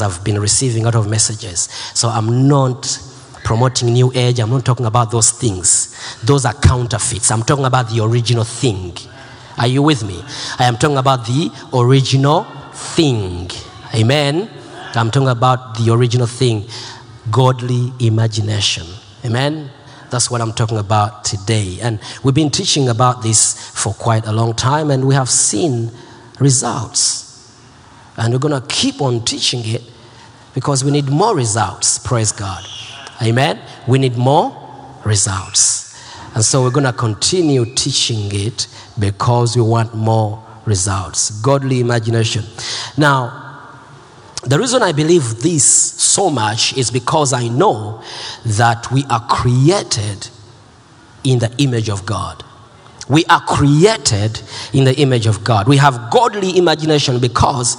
I've been receiving a lot of messages. So I'm not promoting new age. I'm not talking about those things. Those are counterfeits. I'm talking about the original thing. Are you with me? I am talking about the original thing. Amen. I'm talking about the original thing, godly imagination. Amen. That's what I'm talking about today. And we've been teaching about this for quite a long time, and we have seen results. And we're going to keep on teaching it because we need more results. Praise God. Amen. We need more results. And so we're going to continue teaching it because we want more results. Godly imagination. Now, the reason I believe this so much is because I know that we are created in the image of God. We are created in the image of God. We have godly imagination because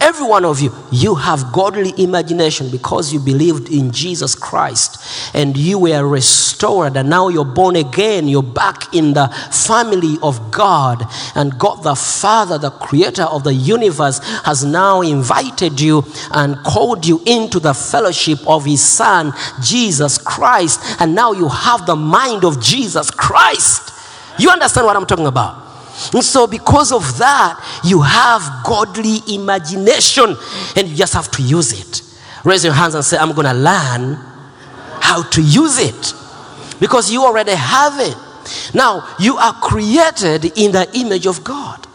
every one of you, you have godly imagination because you believed in Jesus Christ and you were restored and now you're born again. You're back in the family of God and God the Father, the creator of the universe, has now invited you and called you into the fellowship of his Son, Jesus Christ. And now you have the mind of Jesus Christ. You understand what I'm talking about? And so, because of that, you have godly imagination and you just have to use it. Raise your hands and say, I'm going to learn how to use it because you already have it. Now, you are created in the image of God.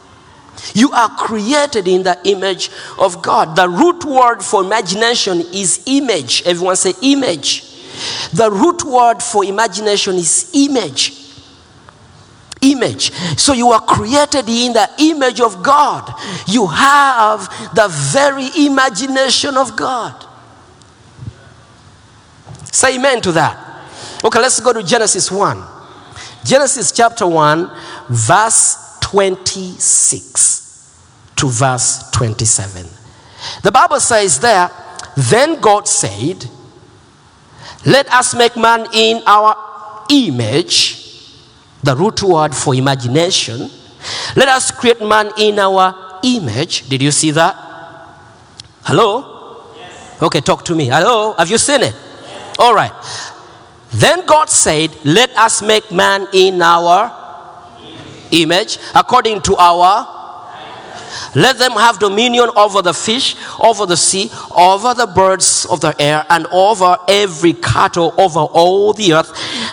You are created in the image of God. The root word for imagination is image. Everyone say image. The root word for imagination is image image. So you are created in the image of God. You have the very imagination of God. Say amen to that. Okay, let's go to Genesis 1. Genesis chapter 1, verse 26 to verse 27. The Bible says there, then God said, Let us make man in our image the root word for imagination. Let us create man in our image. Did you see that? Hello? Okay, talk to me. Hello? Have you seen it? All right. Then God said, Let us make man in our image, according to our let them have dominion over the fish, over the sea, over the birds of the air, and over every cattle, over all the earth,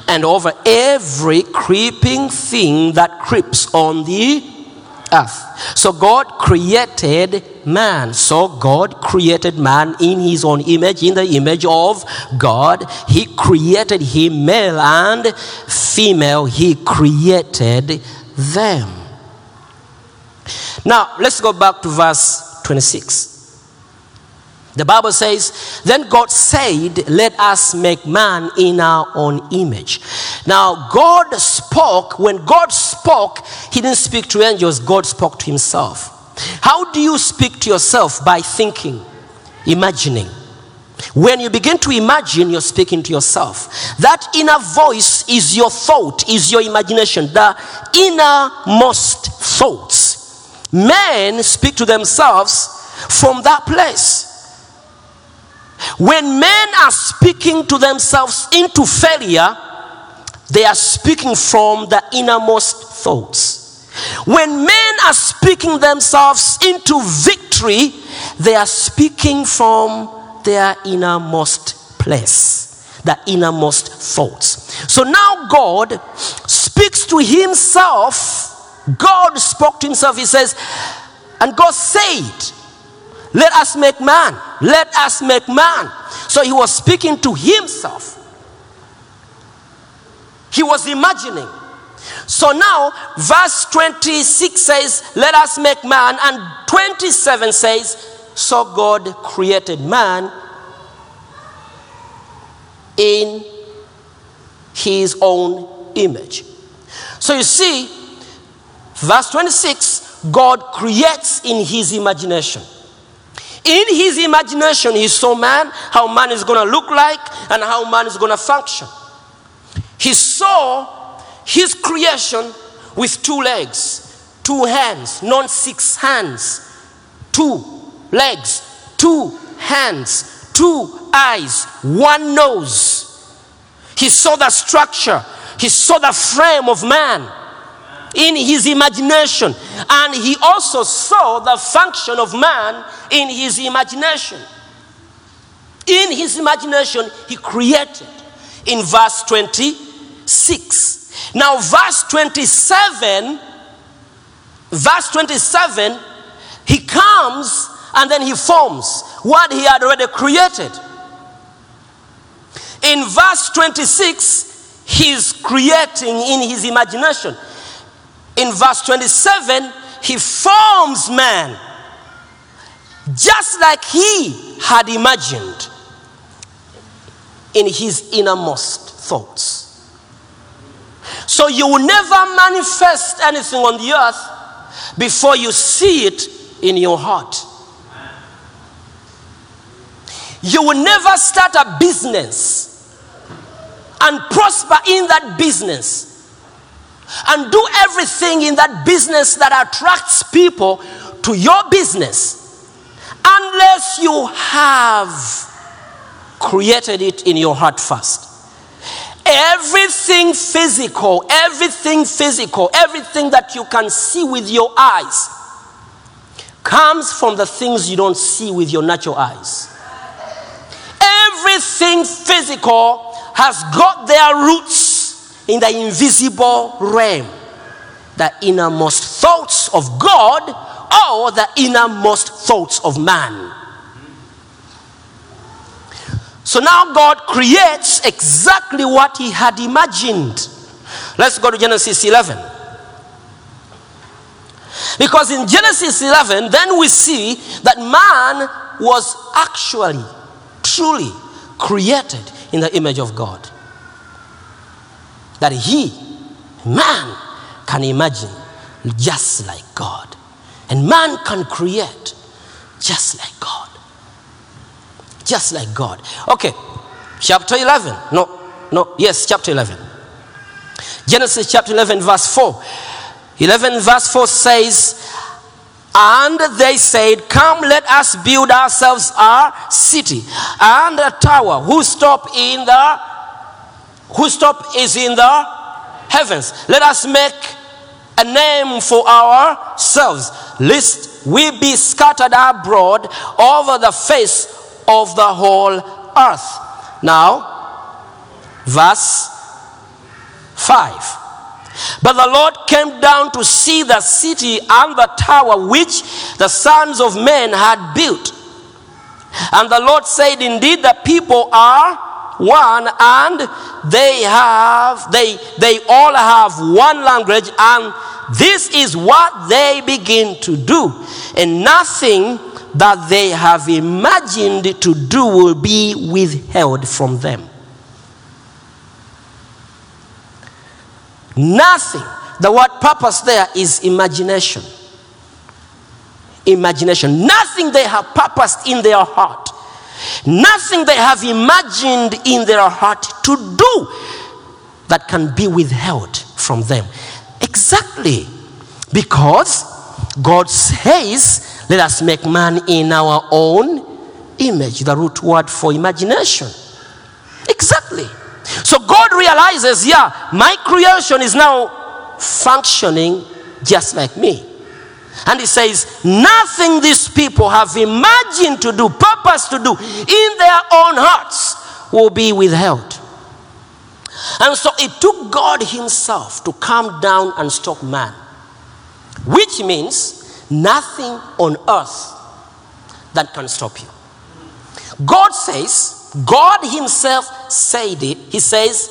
and over every creeping thing that creeps on the earth. So God created man. So God created man in his own image, in the image of God. He created him male and female. He created them. Now, let's go back to verse 26. The Bible says, Then God said, Let us make man in our own image. Now, God spoke. When God spoke, He didn't speak to angels, God spoke to Himself. How do you speak to yourself? By thinking, imagining. When you begin to imagine, you're speaking to yourself. That inner voice is your thought, is your imagination, the innermost thoughts. Men speak to themselves from that place. When men are speaking to themselves into failure, they are speaking from the innermost thoughts. When men are speaking themselves into victory, they are speaking from their innermost place, the innermost thoughts. So now God speaks to himself. God spoke to himself. He says, and God said, let us make man. Let us make man. So he was speaking to himself. He was imagining. So now, verse 26 says, Let us make man, and 27 says, So God created man in his own image. So you see, verse 26, God creates in his imagination. In his imagination, he saw man, how man is going to look like, and how man is going to function. He saw his creation with two legs, two hands, not six hands, two legs, two hands, two eyes, one nose. He saw the structure, he saw the frame of man in his imagination, and he also saw the function of man in his imagination. In his imagination, he created in verse 26. Now, verse 27, verse 27, he comes and then he forms what he had already created. In verse 26, he's creating in his imagination. In verse 27, he forms man just like he had imagined in his innermost thoughts. So you will never manifest anything on the earth before you see it in your heart. You will never start a business and prosper in that business and do everything in that business that attracts people to your business unless you have created it in your heart first. Everything physical, everything physical, everything that you can see with your eyes comes from the things you don't see with your natural eyes. Everything physical has got their roots in the invisible realm, the innermost thoughts of God or the innermost thoughts of man. So now God creates exactly what he had imagined. Let's go to Genesis 11. Because in Genesis 11, then we see that man was actually, truly created in the image of God. That he, man, can imagine just like God. And man can create just like God. Just like God. Okay, chapter 11. No, no, yes, chapter 11. Genesis chapter 11, verse 4. 11 verse 4 says, And they said, Come, let us build ourselves a city and a tower whose top in the whose top is in the heavens. Let us make a name for ourselves, lest we be scattered abroad over the face of the whole earth. Now, verse 5. But the Lord came down to see the city and the tower which the sons of men had built. And the Lord said, Indeed, the people are one, and they have they they all have one language, and this is what they begin to do. And nothing that they have imagined to do will be withheld from them. Nothing. The word purpose there is imagination. Imagination. Nothing they have purposed in their heart. Nothing they have imagined in their heart to do that can be withheld from them. Exactly. Because God says, let us make man in our own image, the root word for imagination. Exactly. So God realizes, yeah, my creation is now functioning just like me. And he says, nothing these people have imagined to do, purpose to do in their own hearts will be withheld. And so it took God Himself to come down and stop man, which means nothing on earth that can stop you. God says, God Himself said it. He says,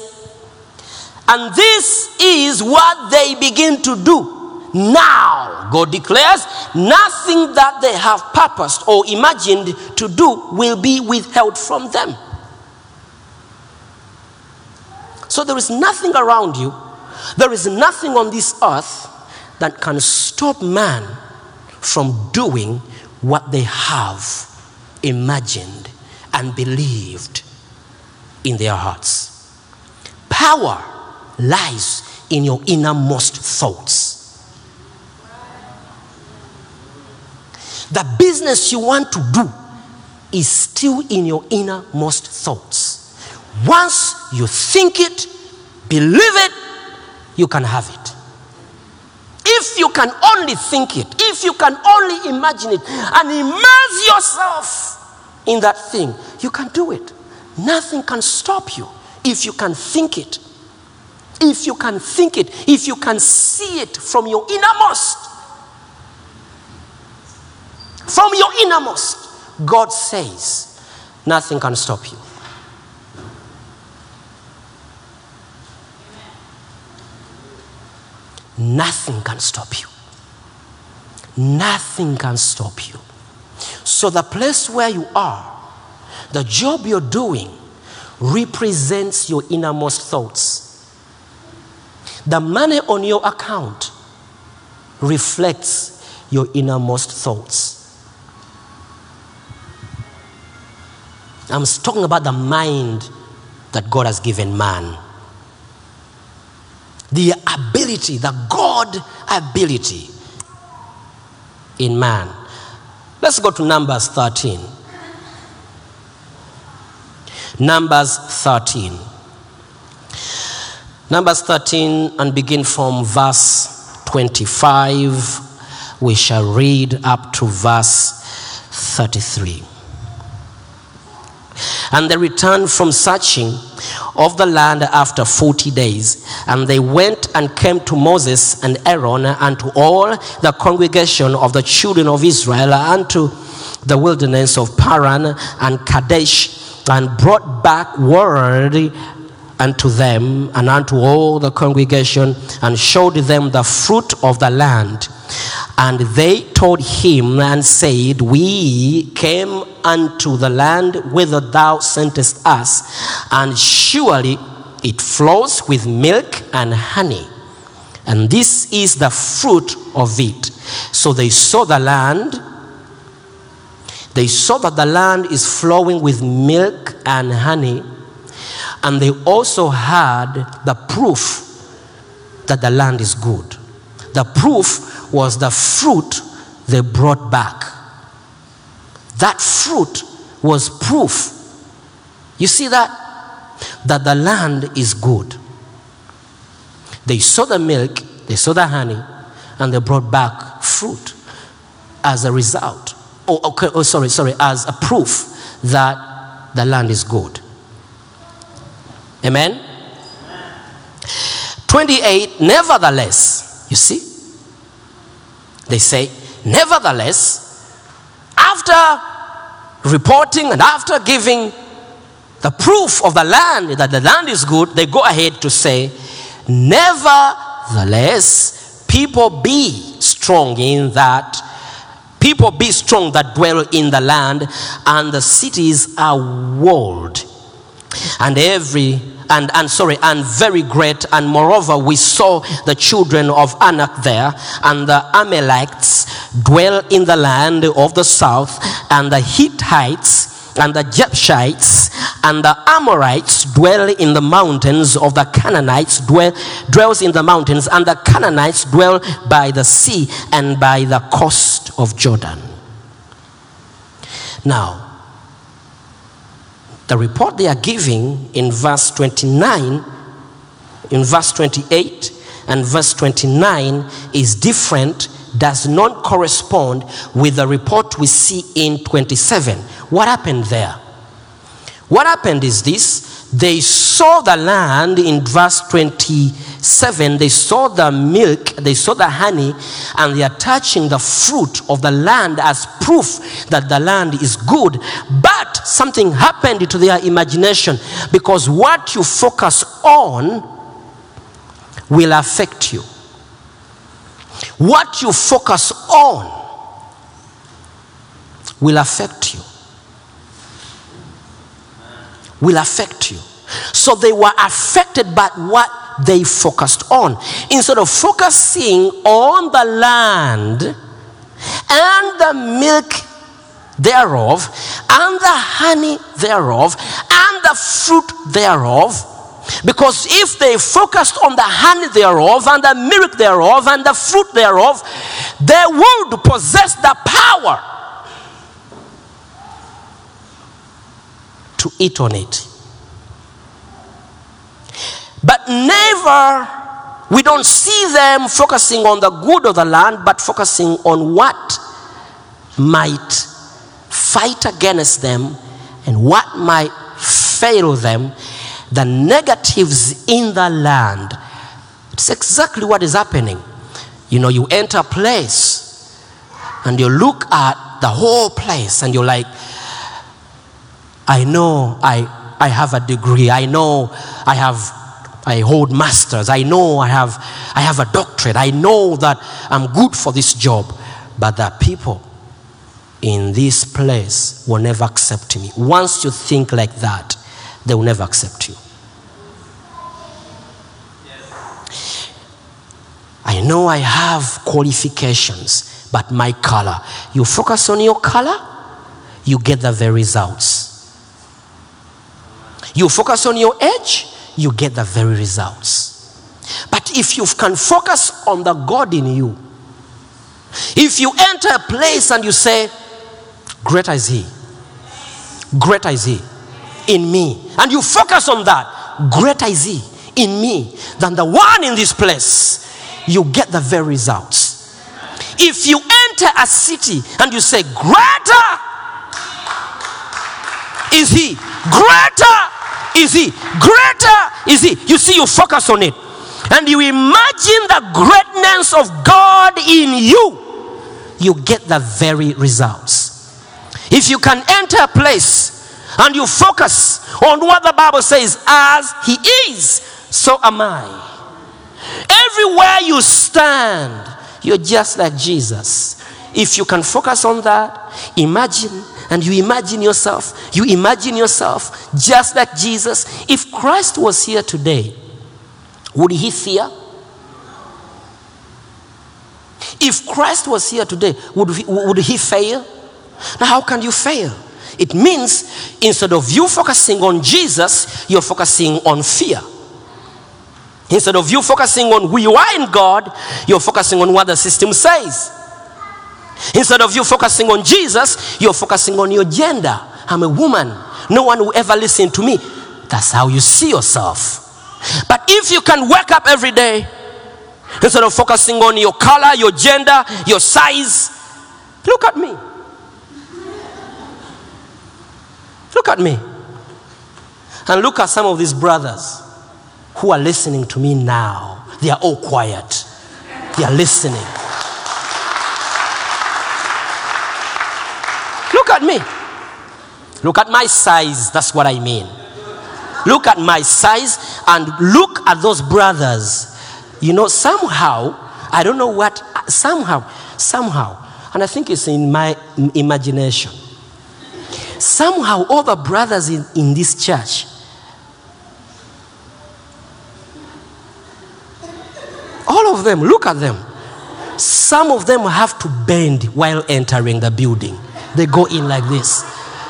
And this is what they begin to do. Now, God declares, nothing that they have purposed or imagined to do will be withheld from them. So there is nothing around you, there is nothing on this earth that can stop man from doing what they have imagined and believed in their hearts. Power lies in your innermost thoughts. The business you want to do is still in your innermost thoughts. Once you think it, believe it, you can have it. If you can only think it, if you can only imagine it and immerse yourself in that thing, you can do it. Nothing can stop you if you can think it. If you can think it, if you can see it from your innermost. From your innermost, God says, nothing can stop you. Nothing can stop you. Nothing can stop you. So, the place where you are, the job you're doing, represents your innermost thoughts. The money on your account reflects your innermost thoughts. I'm talking about the mind that God has given man. The ability, the God ability in man. Let's go to Numbers 13. Numbers 13. Numbers 13 and begin from verse 25. We shall read up to verse 33. And they returned from searching of the land after 40 days. And they went and came to Moses and Aaron and to all the congregation of the children of Israel and to the wilderness of Paran and Kadesh and brought back word unto them and unto all the congregation and showed them the fruit of the land. And they told him and said, We came unto the land whither thou sentest us, and surely it flows with milk and honey. And this is the fruit of it. So they saw the land. They saw that the land is flowing with milk and honey. And they also had the proof that the land is good. The proof was the fruit they brought back. That fruit was proof. You see that? That the land is good. They saw the milk, they saw the honey, and they brought back fruit as a result. Oh, okay, oh sorry, sorry, as a proof that the land is good. Amen? 28, nevertheless, you see, they say, nevertheless, after reporting and after giving the proof of the land that the land is good, they go ahead to say, nevertheless, people be strong in that. People be strong that dwell in the land, and the cities are walled and every and, and sorry and very great and moreover we saw the children of anak there and the amalekites dwell in the land of the south and the hittites and the Jebusites and the Amorites dwell in the mountains of the Canaanites dwell dwells in the mountains and the Canaanites dwell by the sea and by the coast of Jordan. Now, the report they are giving in verse 29, in verse 28, and verse 29 is different, does not correspond with the report we see in 27. What happened there? What happened is this they saw the land in verse 27, they saw the milk, they saw the honey, and they are touching the fruit of the land as proof that the land is good. But something happened to their imagination because what you focus on will affect you. What you focus on will affect you. Will affect you. So they were affected by what they focused on. Instead of focusing on the land and the milk thereof, and the honey thereof, and the fruit thereof, because if they focused on the honey thereof, and the milk thereof, and the fruit thereof, they would possess the power to eat on it. But never, we don't see them focusing on the good of the land, but focusing on what might fight against them and what might fail them, the negatives in the land. It's exactly what is happening. You know, you enter a place and you look at the whole place and you're like, I know I, I have a degree. I know I have I hold masters. I know I have I have a doctorate. I know that I'm good for this job. But the people in this place will never accept me. Once you think like that, they will never accept you. I know I have qualifications, but my color. You focus on your color, you get the very results. You focus on your age, you get the very results. But if you can focus on the God in you, if you enter a place and you say, Greater is He, greater is He in me, and you focus on that, greater is He in me than the one in this place, you get the very results. If you enter a city and you say, Greater is He, greater is He, greater is He, you see, you focus on it. And you imagine the greatness of God in you, you get the very results. If you can enter a place and you focus on what the Bible says, as He is, so am I. Everywhere you stand, you're just like Jesus. If you can focus on that, imagine, and you imagine yourself, you imagine yourself just like Jesus. If Christ was here today, would he fear? If Christ was here today, would he, would he fail? Now, how can you fail? It means instead of you focusing on Jesus, you're focusing on fear. Instead of you focusing on who you are in God, you're focusing on what the system says. Instead of you focusing on Jesus, you're focusing on your gender. I'm a woman. No one will ever listen to me. That's how you see yourself. But if you can wake up every day, instead of focusing on your color, your gender, your size, look at me. Look at me. And look at some of these brothers who are listening to me now. They are all quiet. They are listening. At me. Look at my size. That's what I mean. Look at my size and look at those brothers. You know, somehow, I don't know what, somehow, somehow, and I think it's in my imagination. Somehow, all the brothers in, in this church, all of them, look at them. Some of them have to bend while entering the building. They go in like this.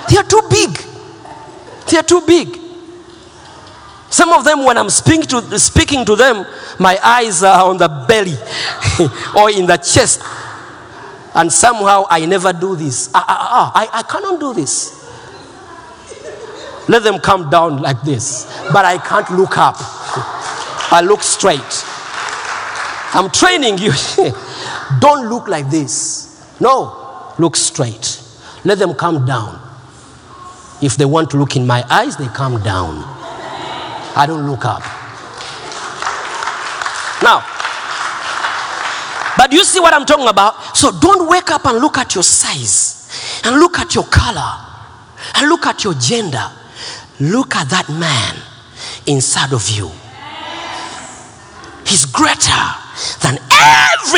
They are too big. They are too big. Some of them, when I'm speaking to, speaking to them, my eyes are on the belly or in the chest. And somehow I never do this. Ah, ah, ah, I, I cannot do this. Let them come down like this. But I can't look up. I look straight. I'm training you. Don't look like this. No, look straight. Let them come down. If they want to look in my eyes, they come down. I don't look up. Now, but you see what I'm talking about? So don't wake up and look at your size, and look at your color, and look at your gender. Look at that man inside of you. He's greater than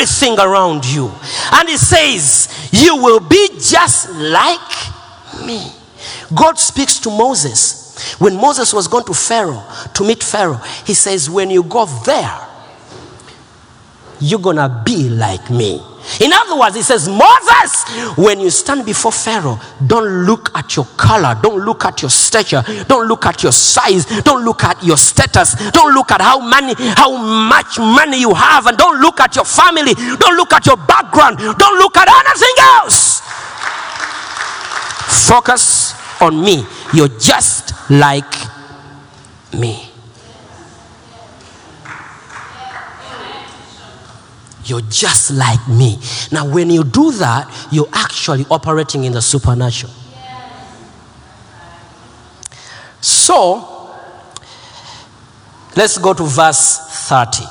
everything around you. And He says, You will be just like me. God speaks to Moses. When Moses was going to Pharaoh to meet Pharaoh, He says, When you go there, you're gonna be like me. In other words, he says, Moses, when you stand before Pharaoh, don't look at your color, don't look at your stature, don't look at your size, don't look at your status, don't look at how money, how much money you have, and don't look at your family, don't look at your background, don't look at anything else. Focus on me. You're just like me. You're just like me. Now, when you do that, you're actually operating in the supernatural. So, let's go to verse 30.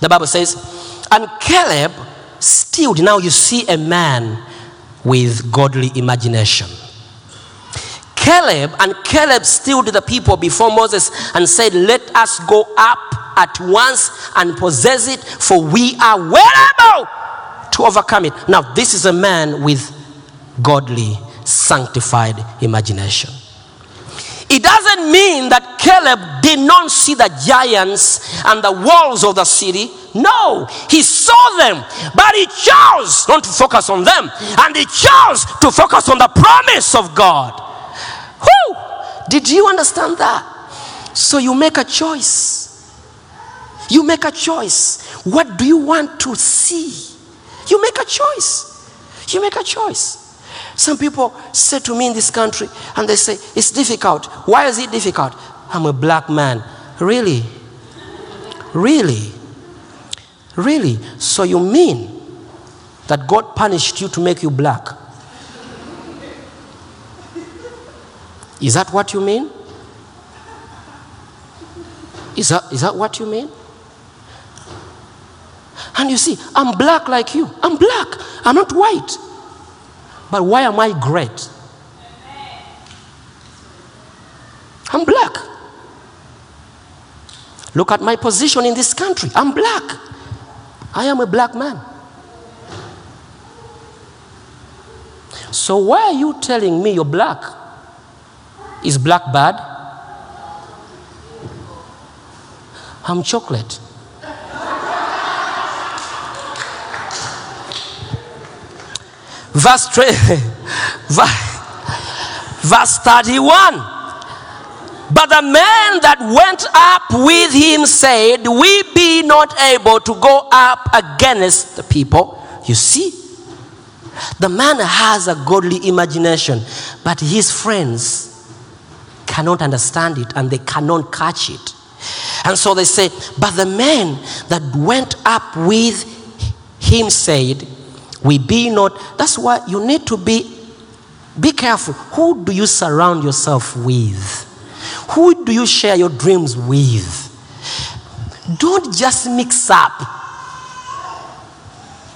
The Bible says, And Caleb stilled. Now you see a man with godly imagination. Caleb and Caleb stilled the people before Moses and said, Let us go up at once and possess it, for we are well able to overcome it. Now, this is a man with godly, sanctified imagination. It doesn't mean that Caleb did not see the giants and the walls of the city. No, he saw them, but he chose not to focus on them, and he chose to focus on the promise of God. Whew! Did you understand that? So you make a choice. You make a choice. What do you want to see? You make a choice. You make a choice. Some people say to me in this country, and they say, It's difficult. Why is it difficult? I'm a black man. Really? Really? Really? So you mean that God punished you to make you black? Is that what you mean? Is that, is that what you mean? And you see, I'm black like you. I'm black. I'm not white. But why am I great? I'm black. Look at my position in this country. I'm black. I am a black man. So why are you telling me you're black? Is black bad? I'm chocolate. Verse, three, verse 31. But the man that went up with him said, We be not able to go up against the people. You see, the man has a godly imagination, but his friends cannot understand it and they cannot catch it. And so they say, But the man that went up with him said, We be not. That's why you need to be be careful. Who do you surround yourself with? Who do you share your dreams with? Don't just mix up.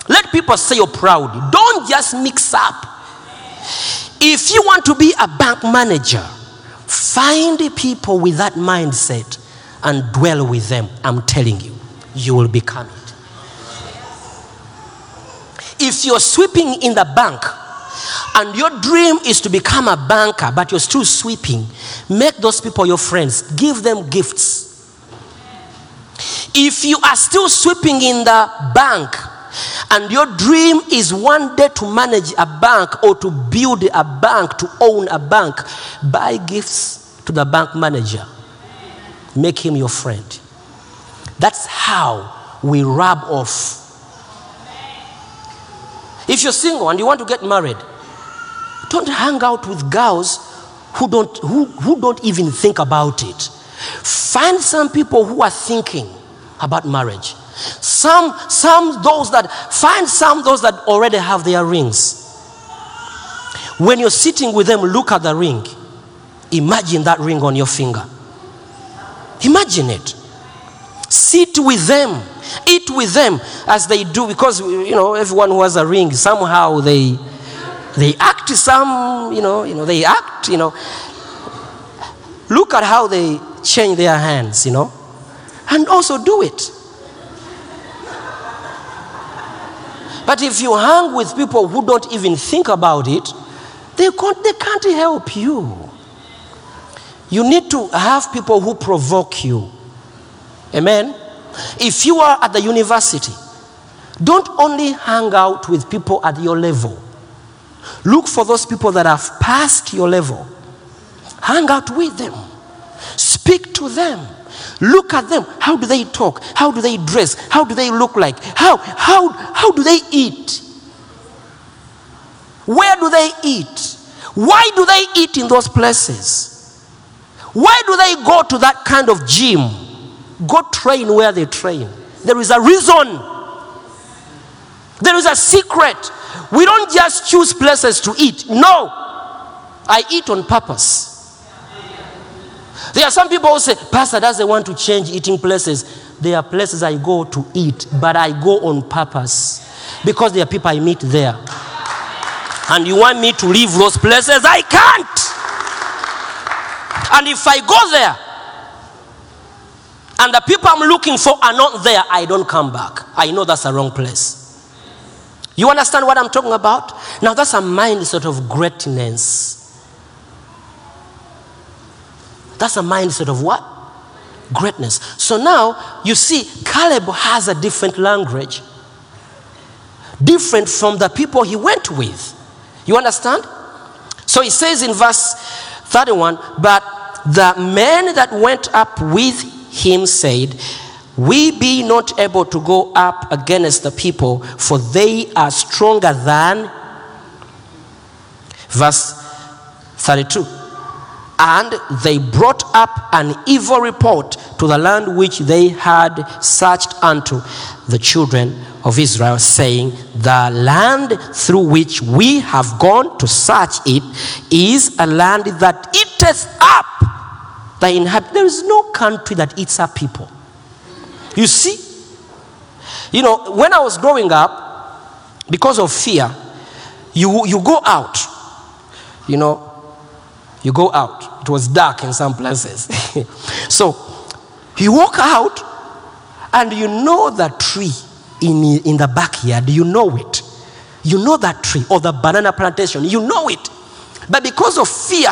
Let people say you're proud. Don't just mix up. If you want to be a bank manager, find people with that mindset and dwell with them. I'm telling you, you will become it. If you're sweeping in the bank and your dream is to become a banker, but you're still sweeping, make those people your friends. Give them gifts. If you are still sweeping in the bank and your dream is one day to manage a bank or to build a bank, to own a bank, buy gifts to the bank manager. Make him your friend. That's how we rub off. If you're single and you want to get married, don't hang out with girls who don't, who, who don't even think about it. Find some people who are thinking about marriage. Some, some those that, find some those that already have their rings. When you're sitting with them, look at the ring. Imagine that ring on your finger. Imagine it. Sit with them. Eat with them as they do because you know everyone who has a ring somehow they they act some you know you know they act you know look at how they change their hands you know and also do it. But if you hang with people who don't even think about it, they can't, they can't help you. You need to have people who provoke you. Amen. If you are at the university, don't only hang out with people at your level. Look for those people that have passed your level. Hang out with them. Speak to them. Look at them. How do they talk? How do they dress? How do they look like? How, how, how do they eat? Where do they eat? Why do they eat in those places? Why do they go to that kind of gym? Go train where they train. There is a reason. There is a secret. We don't just choose places to eat. No. I eat on purpose. There are some people who say, Pastor doesn't want to change eating places. There are places I go to eat, but I go on purpose because there are people I meet there. And you want me to leave those places? I can't. And if I go there and the people I'm looking for are not there, I don't come back. I know that's the wrong place. You understand what I'm talking about? Now, that's a mindset of greatness. That's a mindset of what? Greatness. So now you see, Caleb has a different language, different from the people he went with. You understand? So he says in verse 31 But the men that went up with him said, We be not able to go up against the people, for they are stronger than. Verse 32 and they brought up an evil report to the land which they had searched unto the children of Israel, saying, The land through which we have gone to search it is a land that eateth up the inhabitants. There is no country that eats up people. You see? You know, when I was growing up, because of fear, you, you go out, you know, you go out. It was dark in some places. so you walk out and you know that tree in, in the backyard. You know it. You know that tree or the banana plantation. You know it. But because of fear,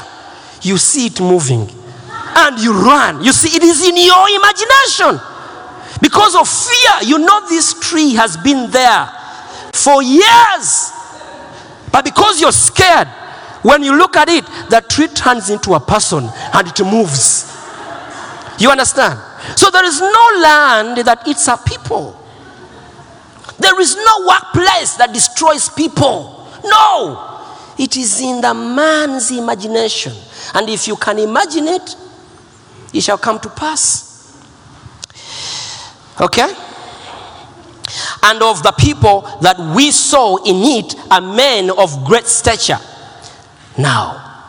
you see it moving and you run. You see, it is in your imagination. Because of fear, you know this tree has been there for years. But because you're scared, when you look at it, the tree turns into a person and it moves. You understand? So there is no land that eats up people. There is no workplace that destroys people. No. It is in the man's imagination. And if you can imagine it, it shall come to pass. Okay? And of the people that we saw in it are men of great stature. Now,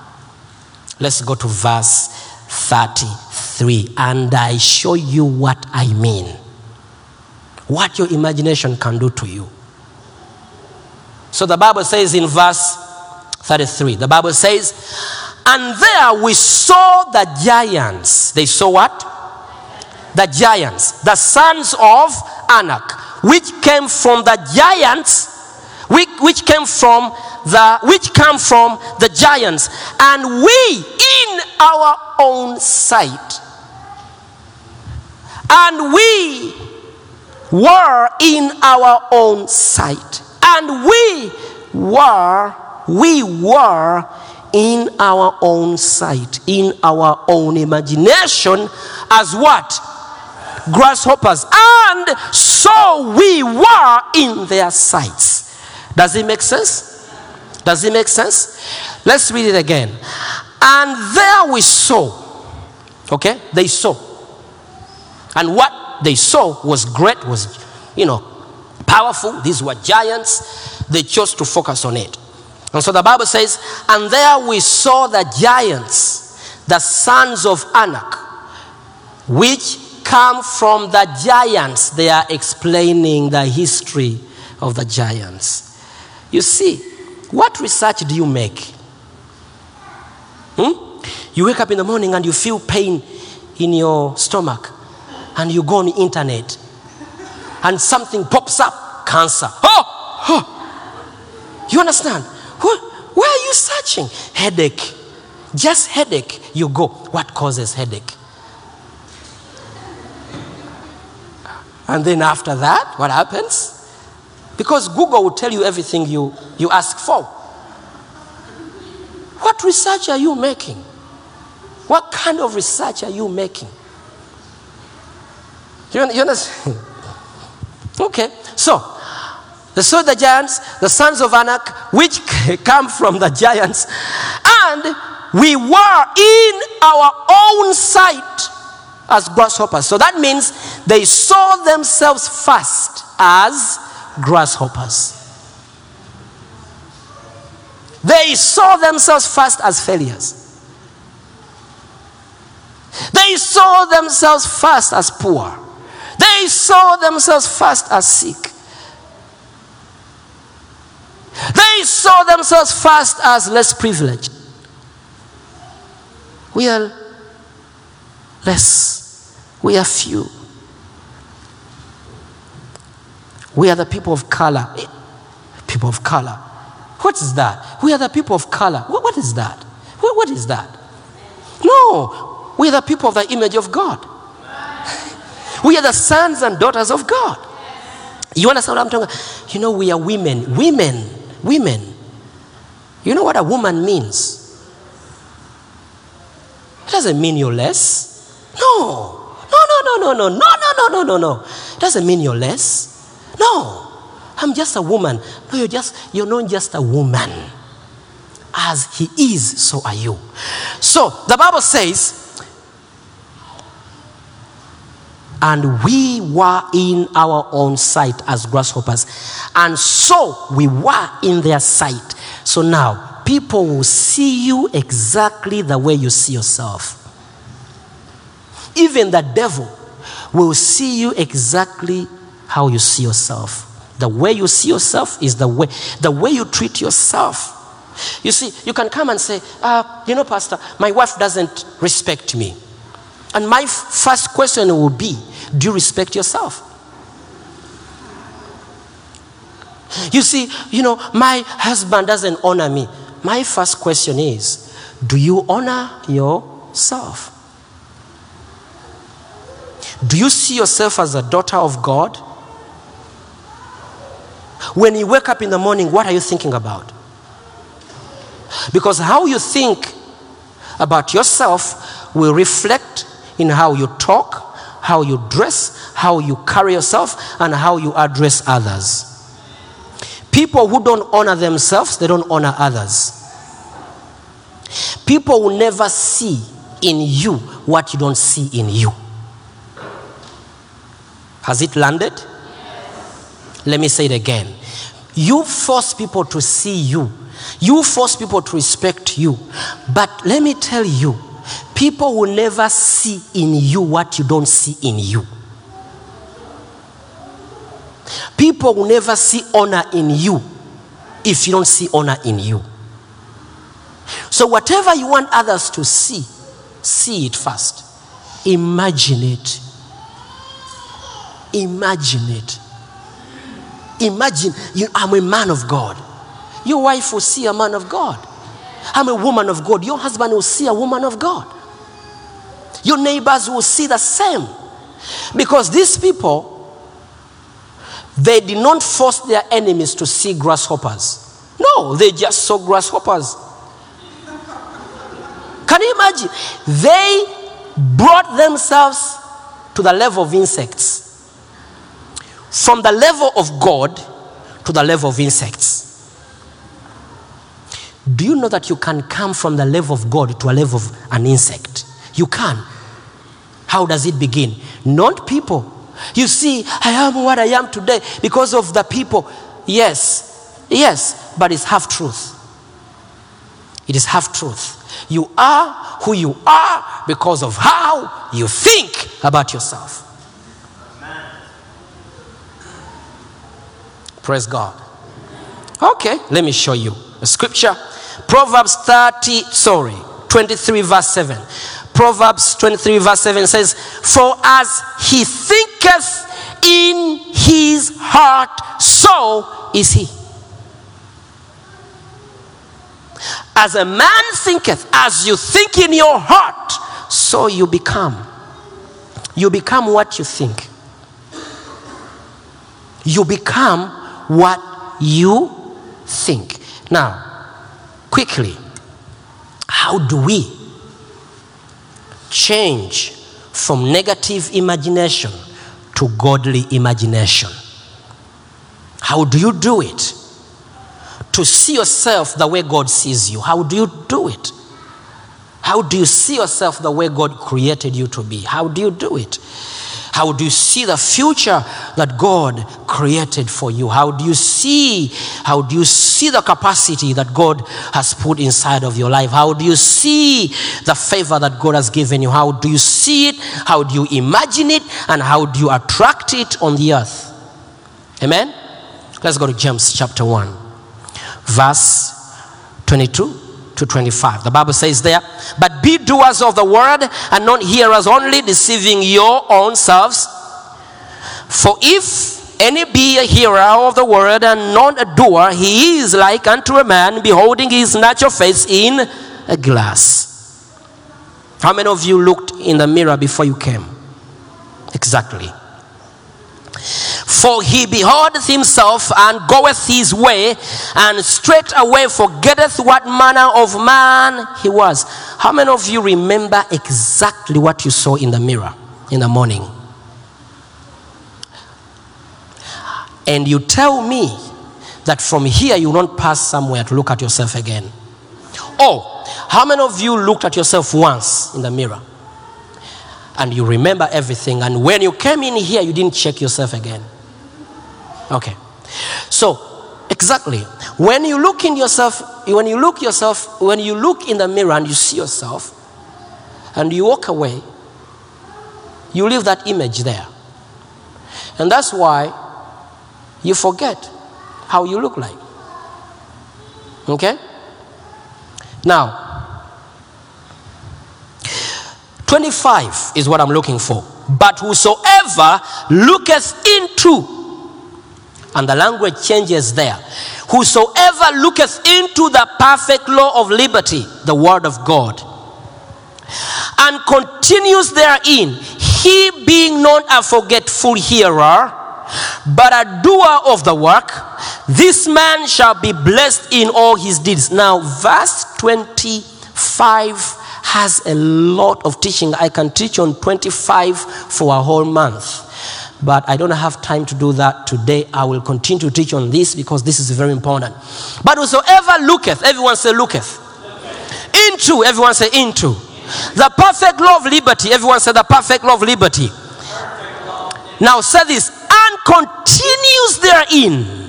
let's go to verse 33. And I show you what I mean. What your imagination can do to you. So the Bible says in verse 33, the Bible says, And there we saw the giants. They saw what? The giants, the sons of Anak, which came from the giants, which, which came from the which come from the giants, and we in our own sight. And we were in our own sight. And we were, we were in our own sight, in our own imagination, as what? Grasshoppers. And so we were in their sights. Does it make sense? Does it make sense? Let's read it again. And there we saw. Okay? They saw. And what they saw was great, was, you know, powerful. These were giants. They chose to focus on it. And so the Bible says, and there we saw the giants, the sons of Anak, which come from the giants. They are explaining the history of the giants. You see, what research do you make? Hmm? You wake up in the morning and you feel pain in your stomach. and you go on the internet and something pops up cancer. Oh, oh. You understand? Where, where are you searching? Headache. Just headache. You go. What causes headache? And then after that, what happens? Because Google will tell you everything you, you ask for. What research are you making? What kind of research are you making? You, you understand? okay, so the so the giants, the sons of Anak, which come from the giants, and we were in our own sight as grasshoppers. So that means they saw themselves first as grasshoppers. They saw themselves first as failures. They saw themselves first as poor. They saw themselves first as sick. They saw themselves first as less privileged. We are less. We are few. We are the people of color. Eh, people of color. What is that? We are the people of color. What, what is that? What, what is that? No, we are the people of the image of God. We are the sons and daughters of God. You understand what I'm talking about? You know, we are women. Women. Women. You know what a woman means? It doesn't mean you're less. No. No, no, no, no, no, no, no, no, no, no, no. It doesn't mean you're less. No. I'm just a woman. No, you're just, you're not just a woman. As he is, so are you. So the Bible says, and we were in our own sight as grasshoppers, and so we were in their sight. So now people will see you exactly the way you see yourself. Even the devil will see you exactly how you see yourself. The way you see yourself is the way the way you treat yourself. You see, you can come and say, uh, you know, Pastor, my wife doesn't respect me. And my f- first question will be, do you respect yourself? You see, you know, my husband doesn't honor me. My first question is, do you honor yourself? Do you see yourself as a daughter of God? When you wake up in the morning, what are you thinking about? Because how you think about yourself will reflect in how you talk, how you dress, how you carry yourself, and how you address others. People who don't honor themselves, they don't honor others. People will never see in you what you don't see in you. Has it landed? Let me say it again. You force people to see you. You force people to respect you. But let me tell you, people will never see in you what you don't see in you. People will never see honor in you if you don't see honor in you. So, whatever you want others to see, see it first. Imagine it. Imagine it. Imagine you, I'm a man of God. Your wife will see a man of God. I'm a woman of God. Your husband will see a woman of God. Your neighbors will see the same. Because these people, they did not force their enemies to see grasshoppers. No, they just saw grasshoppers. Can you imagine? They brought themselves to the level of insects. From the level of God to the level of insects. Do you know that you can come from the level of God to a level of an insect? You can. How does it begin? Not people. You see, I am what I am today because of the people. Yes, yes, but it's half truth. It is half truth. You are who you are because of how you think about yourself. Praise God. Okay, let me show you a scripture. Proverbs 30, sorry, 23, verse 7. Proverbs 23, verse 7 says, For as he thinketh in his heart, so is he. As a man thinketh, as you think in your heart, so you become. You become what you think. You become what you think. Now, quickly, how do we change from negative imagination to godly imagination? How do you do it? To see yourself the way God sees you. How do you do it? How do you see yourself the way God created you to be? How do you do it? How do you see the future that God created for you? How do you see how do you see the capacity that God has put inside of your life? How do you see the favor that God has given you? How do you see it? How do you imagine it? And how do you attract it on the earth? Amen. Let's go to James chapter 1 verse 22 to 25. The Bible says there, but be doers of the word and not hearers only, deceiving your own selves. For if any be a hearer of the word and not a doer, he is like unto a man beholding his natural face in a glass. How many of you looked in the mirror before you came? Exactly. For he beholdeth himself and goeth his way, and straightway forgetteth what manner of man he was. How many of you remember exactly what you saw in the mirror in the morning? And you tell me that from here you don't pass somewhere to look at yourself again. Oh, how many of you looked at yourself once in the mirror? And you remember everything, and when you came in here, you didn't check yourself again. Okay. So, exactly. When you look in yourself, when you look yourself, when you look in the mirror and you see yourself, and you walk away, you leave that image there. And that's why you forget how you look like. Okay? Now, 25 is what I'm looking for. But whosoever looketh into and the language changes there. Whosoever looketh into the perfect law of liberty, the word of God, and continues therein, he being not a forgetful hearer, but a doer of the work, this man shall be blessed in all his deeds. Now, verse 25 has a lot of teaching. I can teach on 25 for a whole month but I don't have time to do that today. I will continue to teach on this because this is very important. But whosoever looketh, everyone say looketh. Into, everyone say into. The perfect law of liberty, everyone say the perfect law of liberty. Now say this, and continues therein.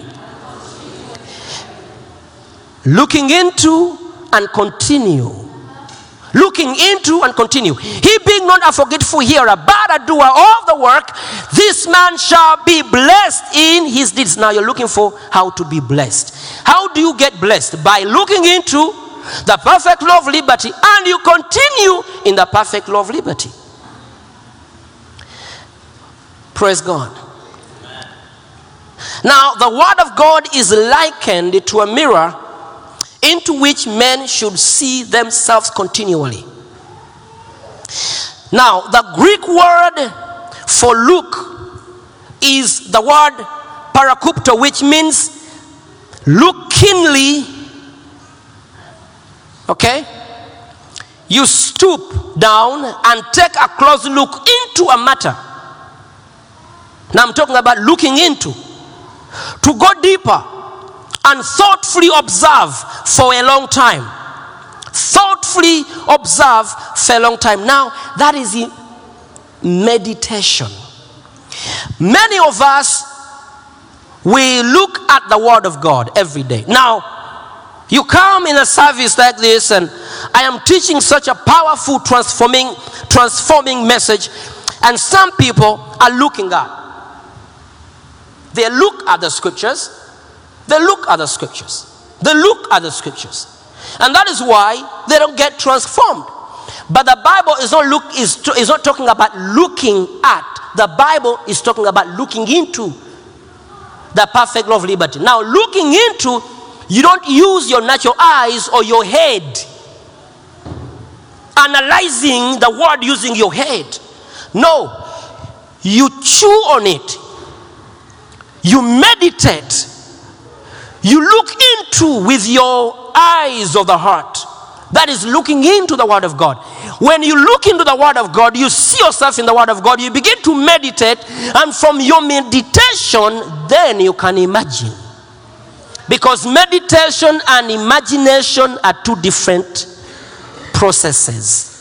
Looking into and continue looking into and continue. He being not a forgetful hearer, but a doer of the work, this man shall be blessed in his deeds. Now you're looking for how to be blessed. How do you get blessed? By looking into the perfect law of liberty and you continue in the perfect law of liberty. Praise God. Now, the Word of God is likened to a mirror into which men should see themselves continually. Now, the Greek word for look is the word parakupto, which means look keenly. Okay? You stoop down and take a close look into a matter. Now, I'm talking about looking into. To go deeper and thoughtfully observe for a long time. Thoughtfully observe for a long time. Now, that is in meditation. Many of us, we look at the Word of God every day. Now, you come in a service like this, and I am teaching such a powerful, transforming, transforming message, and some people are looking up. They look at the scriptures, they look at the scriptures. They look at the scriptures. And that is why they don't get transformed. But the Bible is not, look, is, is not talking about looking at. The Bible is talking about looking into the perfect law of liberty. Now, looking into, you don't use your natural eyes or your head. Analyzing the word using your head. No. You chew on it. You meditate. You look into with your eyes of the heart. That is looking into the Word of God. When you look into the Word of God, you see yourself in the Word of God, you begin to meditate, and from your meditation, then you can imagine. Because meditation and imagination are two different processes.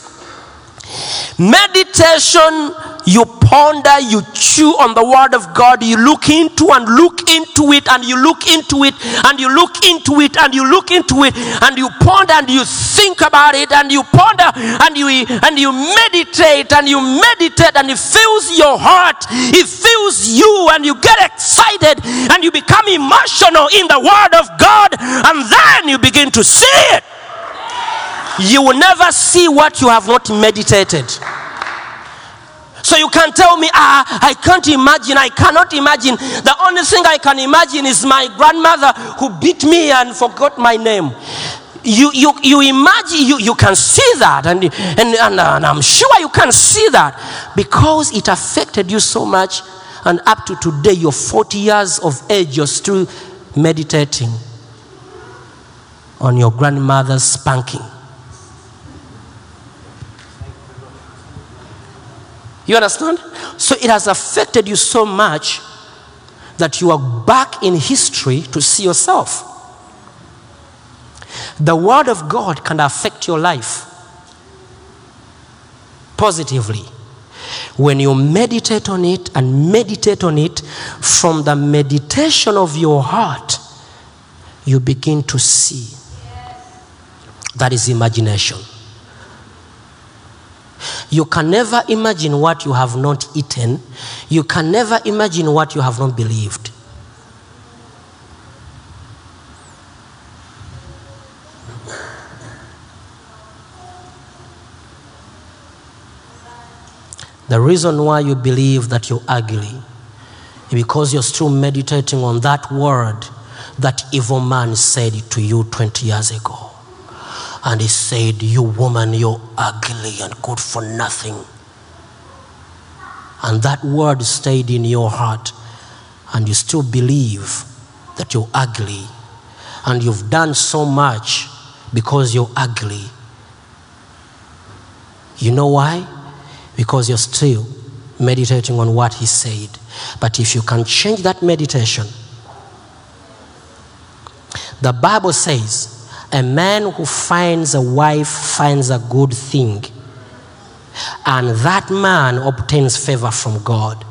Meditation, you ponder, you chew on the word of God, you look into and look into it, and you look into it, and you look into it, and you look into it, and you ponder and you think about it, and you ponder and you and you meditate and you meditate, and it fills your heart, it fills you, and you get excited, and you become emotional in the word of God, and then you begin to see it you will never see what you have not meditated. So you can tell me, ah, I can't imagine, I cannot imagine. The only thing I can imagine is my grandmother who beat me and forgot my name. You, you, you imagine, you, you can see that, and, and, and, and I'm sure you can see that because it affected you so much. And up to today, you're 40 years of age, you're still meditating on your grandmother's spanking. You understand? So it has affected you so much that you are back in history to see yourself. The Word of God can affect your life positively. When you meditate on it and meditate on it, from the meditation of your heart, you begin to see. That is imagination. You can never imagine what you have not eaten. You can never imagine what you have not believed. The reason why you believe that you're ugly is because you're still meditating on that word that evil man said to you 20 years ago. And he said, You woman, you're ugly and good for nothing. And that word stayed in your heart, and you still believe that you're ugly. And you've done so much because you're ugly. You know why? Because you're still meditating on what he said. But if you can change that meditation, the Bible says, a man who finds a wife finds a good thing, and that man obtains favor from God.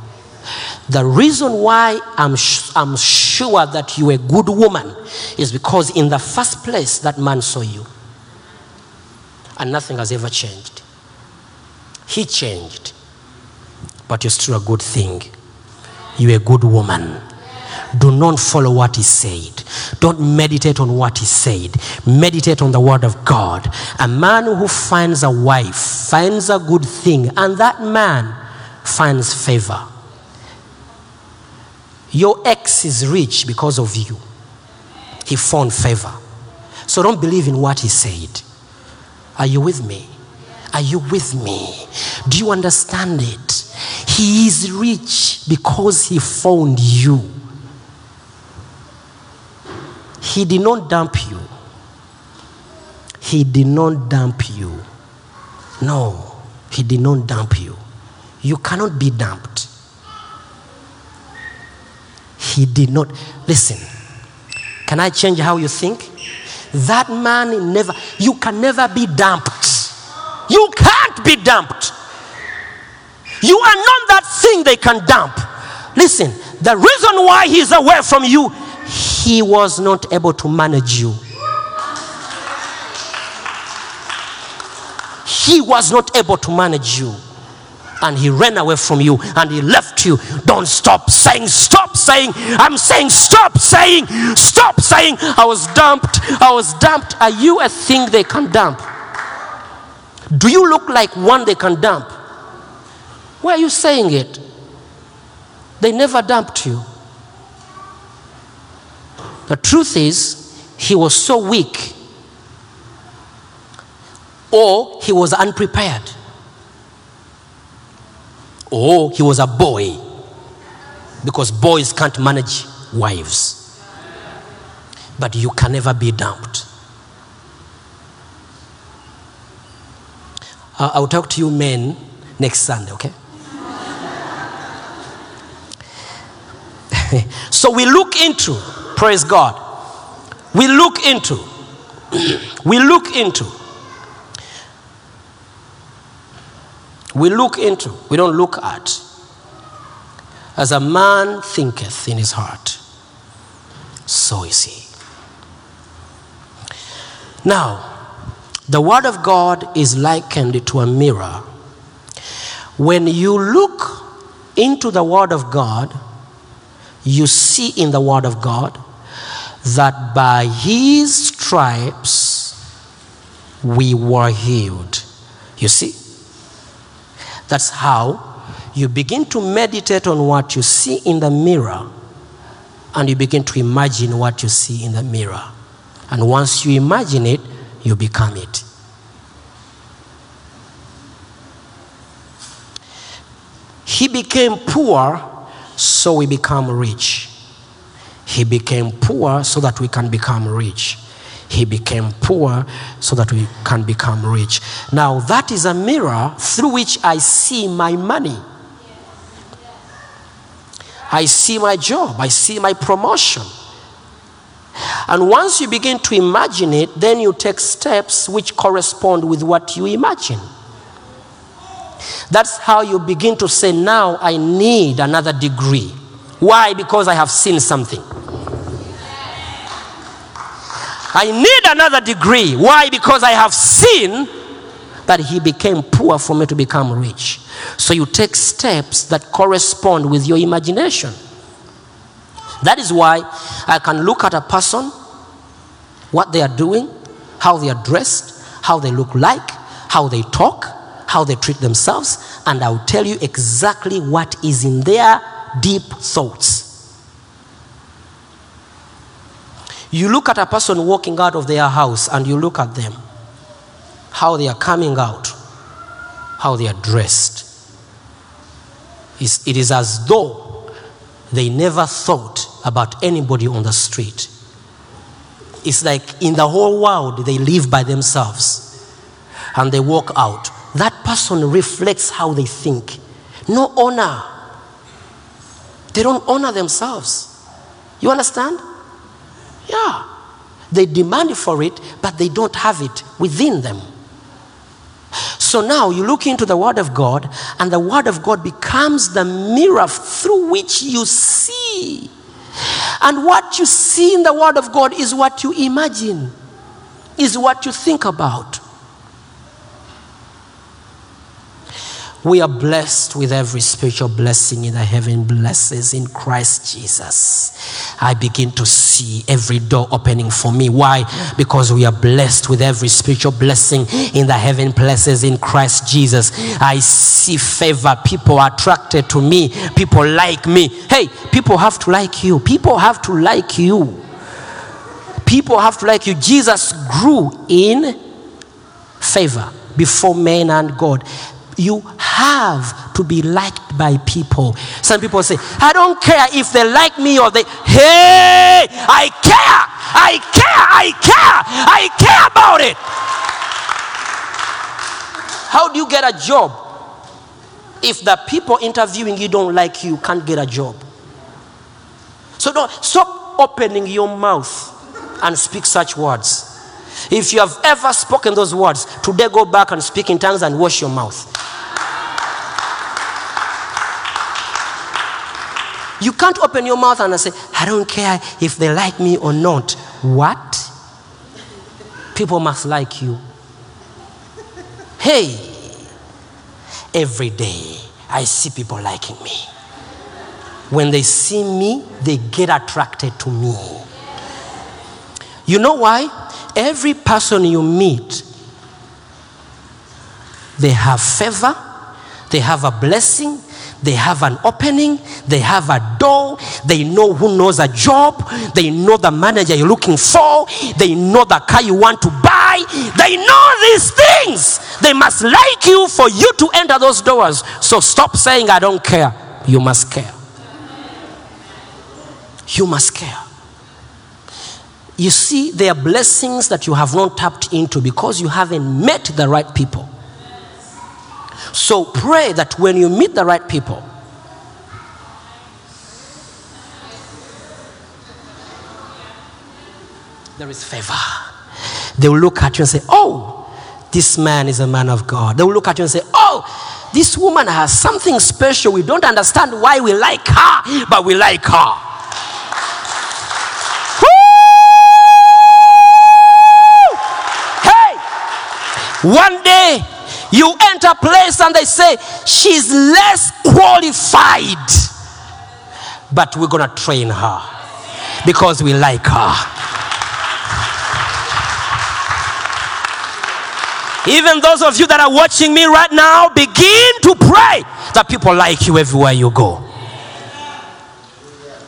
The reason why I'm, sh- I'm sure that you're a good woman is because, in the first place, that man saw you, and nothing has ever changed. He changed, but you're still a good thing. You're a good woman. Do not follow what he said. Don't meditate on what he said. Meditate on the word of God. A man who finds a wife finds a good thing, and that man finds favor. Your ex is rich because of you. He found favor. So don't believe in what he said. Are you with me? Are you with me? Do you understand it? He is rich because he found you. He did not dump you. He did not dump you. No, he did not dump you. You cannot be dumped. He did not. Listen, can I change how you think? That man never, you can never be dumped. You can't be dumped. You are not that thing they can dump. Listen, the reason why he's away from you, he was not able to manage you. He was not able to manage you. And he ran away from you and he left you. Don't stop saying, stop saying. I'm saying, stop saying, stop saying. I was dumped. I was dumped. Are you a thing they can dump? Do you look like one they can dump? Why are you saying it? They never dumped you. The truth is, he was so weak, or he was unprepared, or he was a boy, because boys can't manage wives. But you can never be dumped. Uh, I'll talk to you men next Sunday, okay? so we look into, praise God, we look into, we look into, we look into, we don't look at. As a man thinketh in his heart, so is he. Now, the Word of God is likened to a mirror. When you look into the Word of God, you see in the Word of God that by His stripes we were healed. You see? That's how you begin to meditate on what you see in the mirror and you begin to imagine what you see in the mirror. And once you imagine it, you become it. He became poor, so we become rich. He became poor so that we can become rich. He became poor so that we can become rich. Now, that is a mirror through which I see my money. I see my job, I see my promotion. And once you begin to imagine it, then you take steps which correspond with what you imagine. That's how you begin to say, Now I need another degree. Why? Because I have seen something. I need another degree. Why? Because I have seen that he became poor for me to become rich. So you take steps that correspond with your imagination. That is why I can look at a person, what they are doing, how they are dressed, how they look like, how they talk, how they treat themselves, and I'll tell you exactly what is in their deep thoughts. You look at a person walking out of their house and you look at them, how they are coming out, how they are dressed. It's- It is as though they never thought about anybody on the street. It's like in the whole world, they live by themselves and they walk out. That person reflects how they think. No honor. They don't honor themselves. You understand? Yeah. They demand for it, but they don't have it within them. So now you look into the Word of God, and the Word of God becomes the mirror through which you see. And what you see in the Word of God is what you imagine, is what you think about. We are blessed with every spiritual blessing in the heaven blesses in Christ Jesus. I begin to see every door opening for me. Why? Because we are blessed with every spiritual blessing in the heaven blesses in Christ Jesus. I see favor. People are attracted to me. People like me. Hey, people have to like you. People have to like you. People have to like you. Jesus grew in favor before men and God. You have to be liked by people. Some people say, I don't care if they like me or they, hey, I care, I care, I care, I care about it. How do you get a job if the people interviewing you don't like you, can't get a job? So don't stop opening your mouth and speak such words. If you have ever spoken those words, today go back and speak in tongues and wash your mouth. You can't open your mouth and say, I don't care if they like me or not. What? People must like you. Hey, every day I see people liking me. When they see me, they get attracted to me. You know why? Every person you meet they have favor, they have a blessing, they have an opening, they have a door, they know who knows a job, they know the manager you're looking for, they know the car you want to buy, they know these things. They must like you for you to enter those doors. So stop saying, I don't care. You must care. You must care. You see, there are blessings that you have not tapped into because you haven't met the right people. So pray that when you meet the right people, there is favor. They will look at you and say, Oh, this man is a man of God. They will look at you and say, Oh, this woman has something special. We don't understand why we like her, but we like her. One day you enter a place and they say she's less qualified, but we're gonna train her because we like her. Even those of you that are watching me right now, begin to pray that people like you everywhere you go.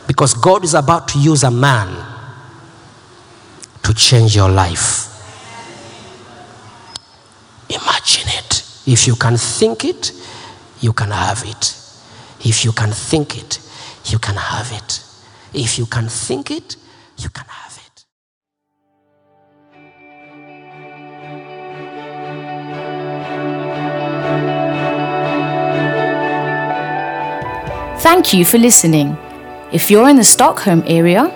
Because God is about to use a man to change your life. Imagine. If you can think it, you can have it. If you can think it, you can have it. If you can think it, you can have it. Thank you for listening. If you're in the Stockholm area,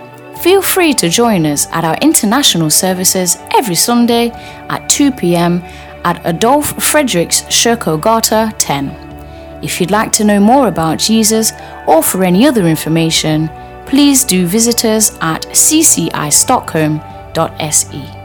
feel free to join us at our international services every Sunday at 2 pm at Adolf Fredriks Kyrkogata 10. If you'd like to know more about Jesus or for any other information, please do visit us at ccistockholm.se.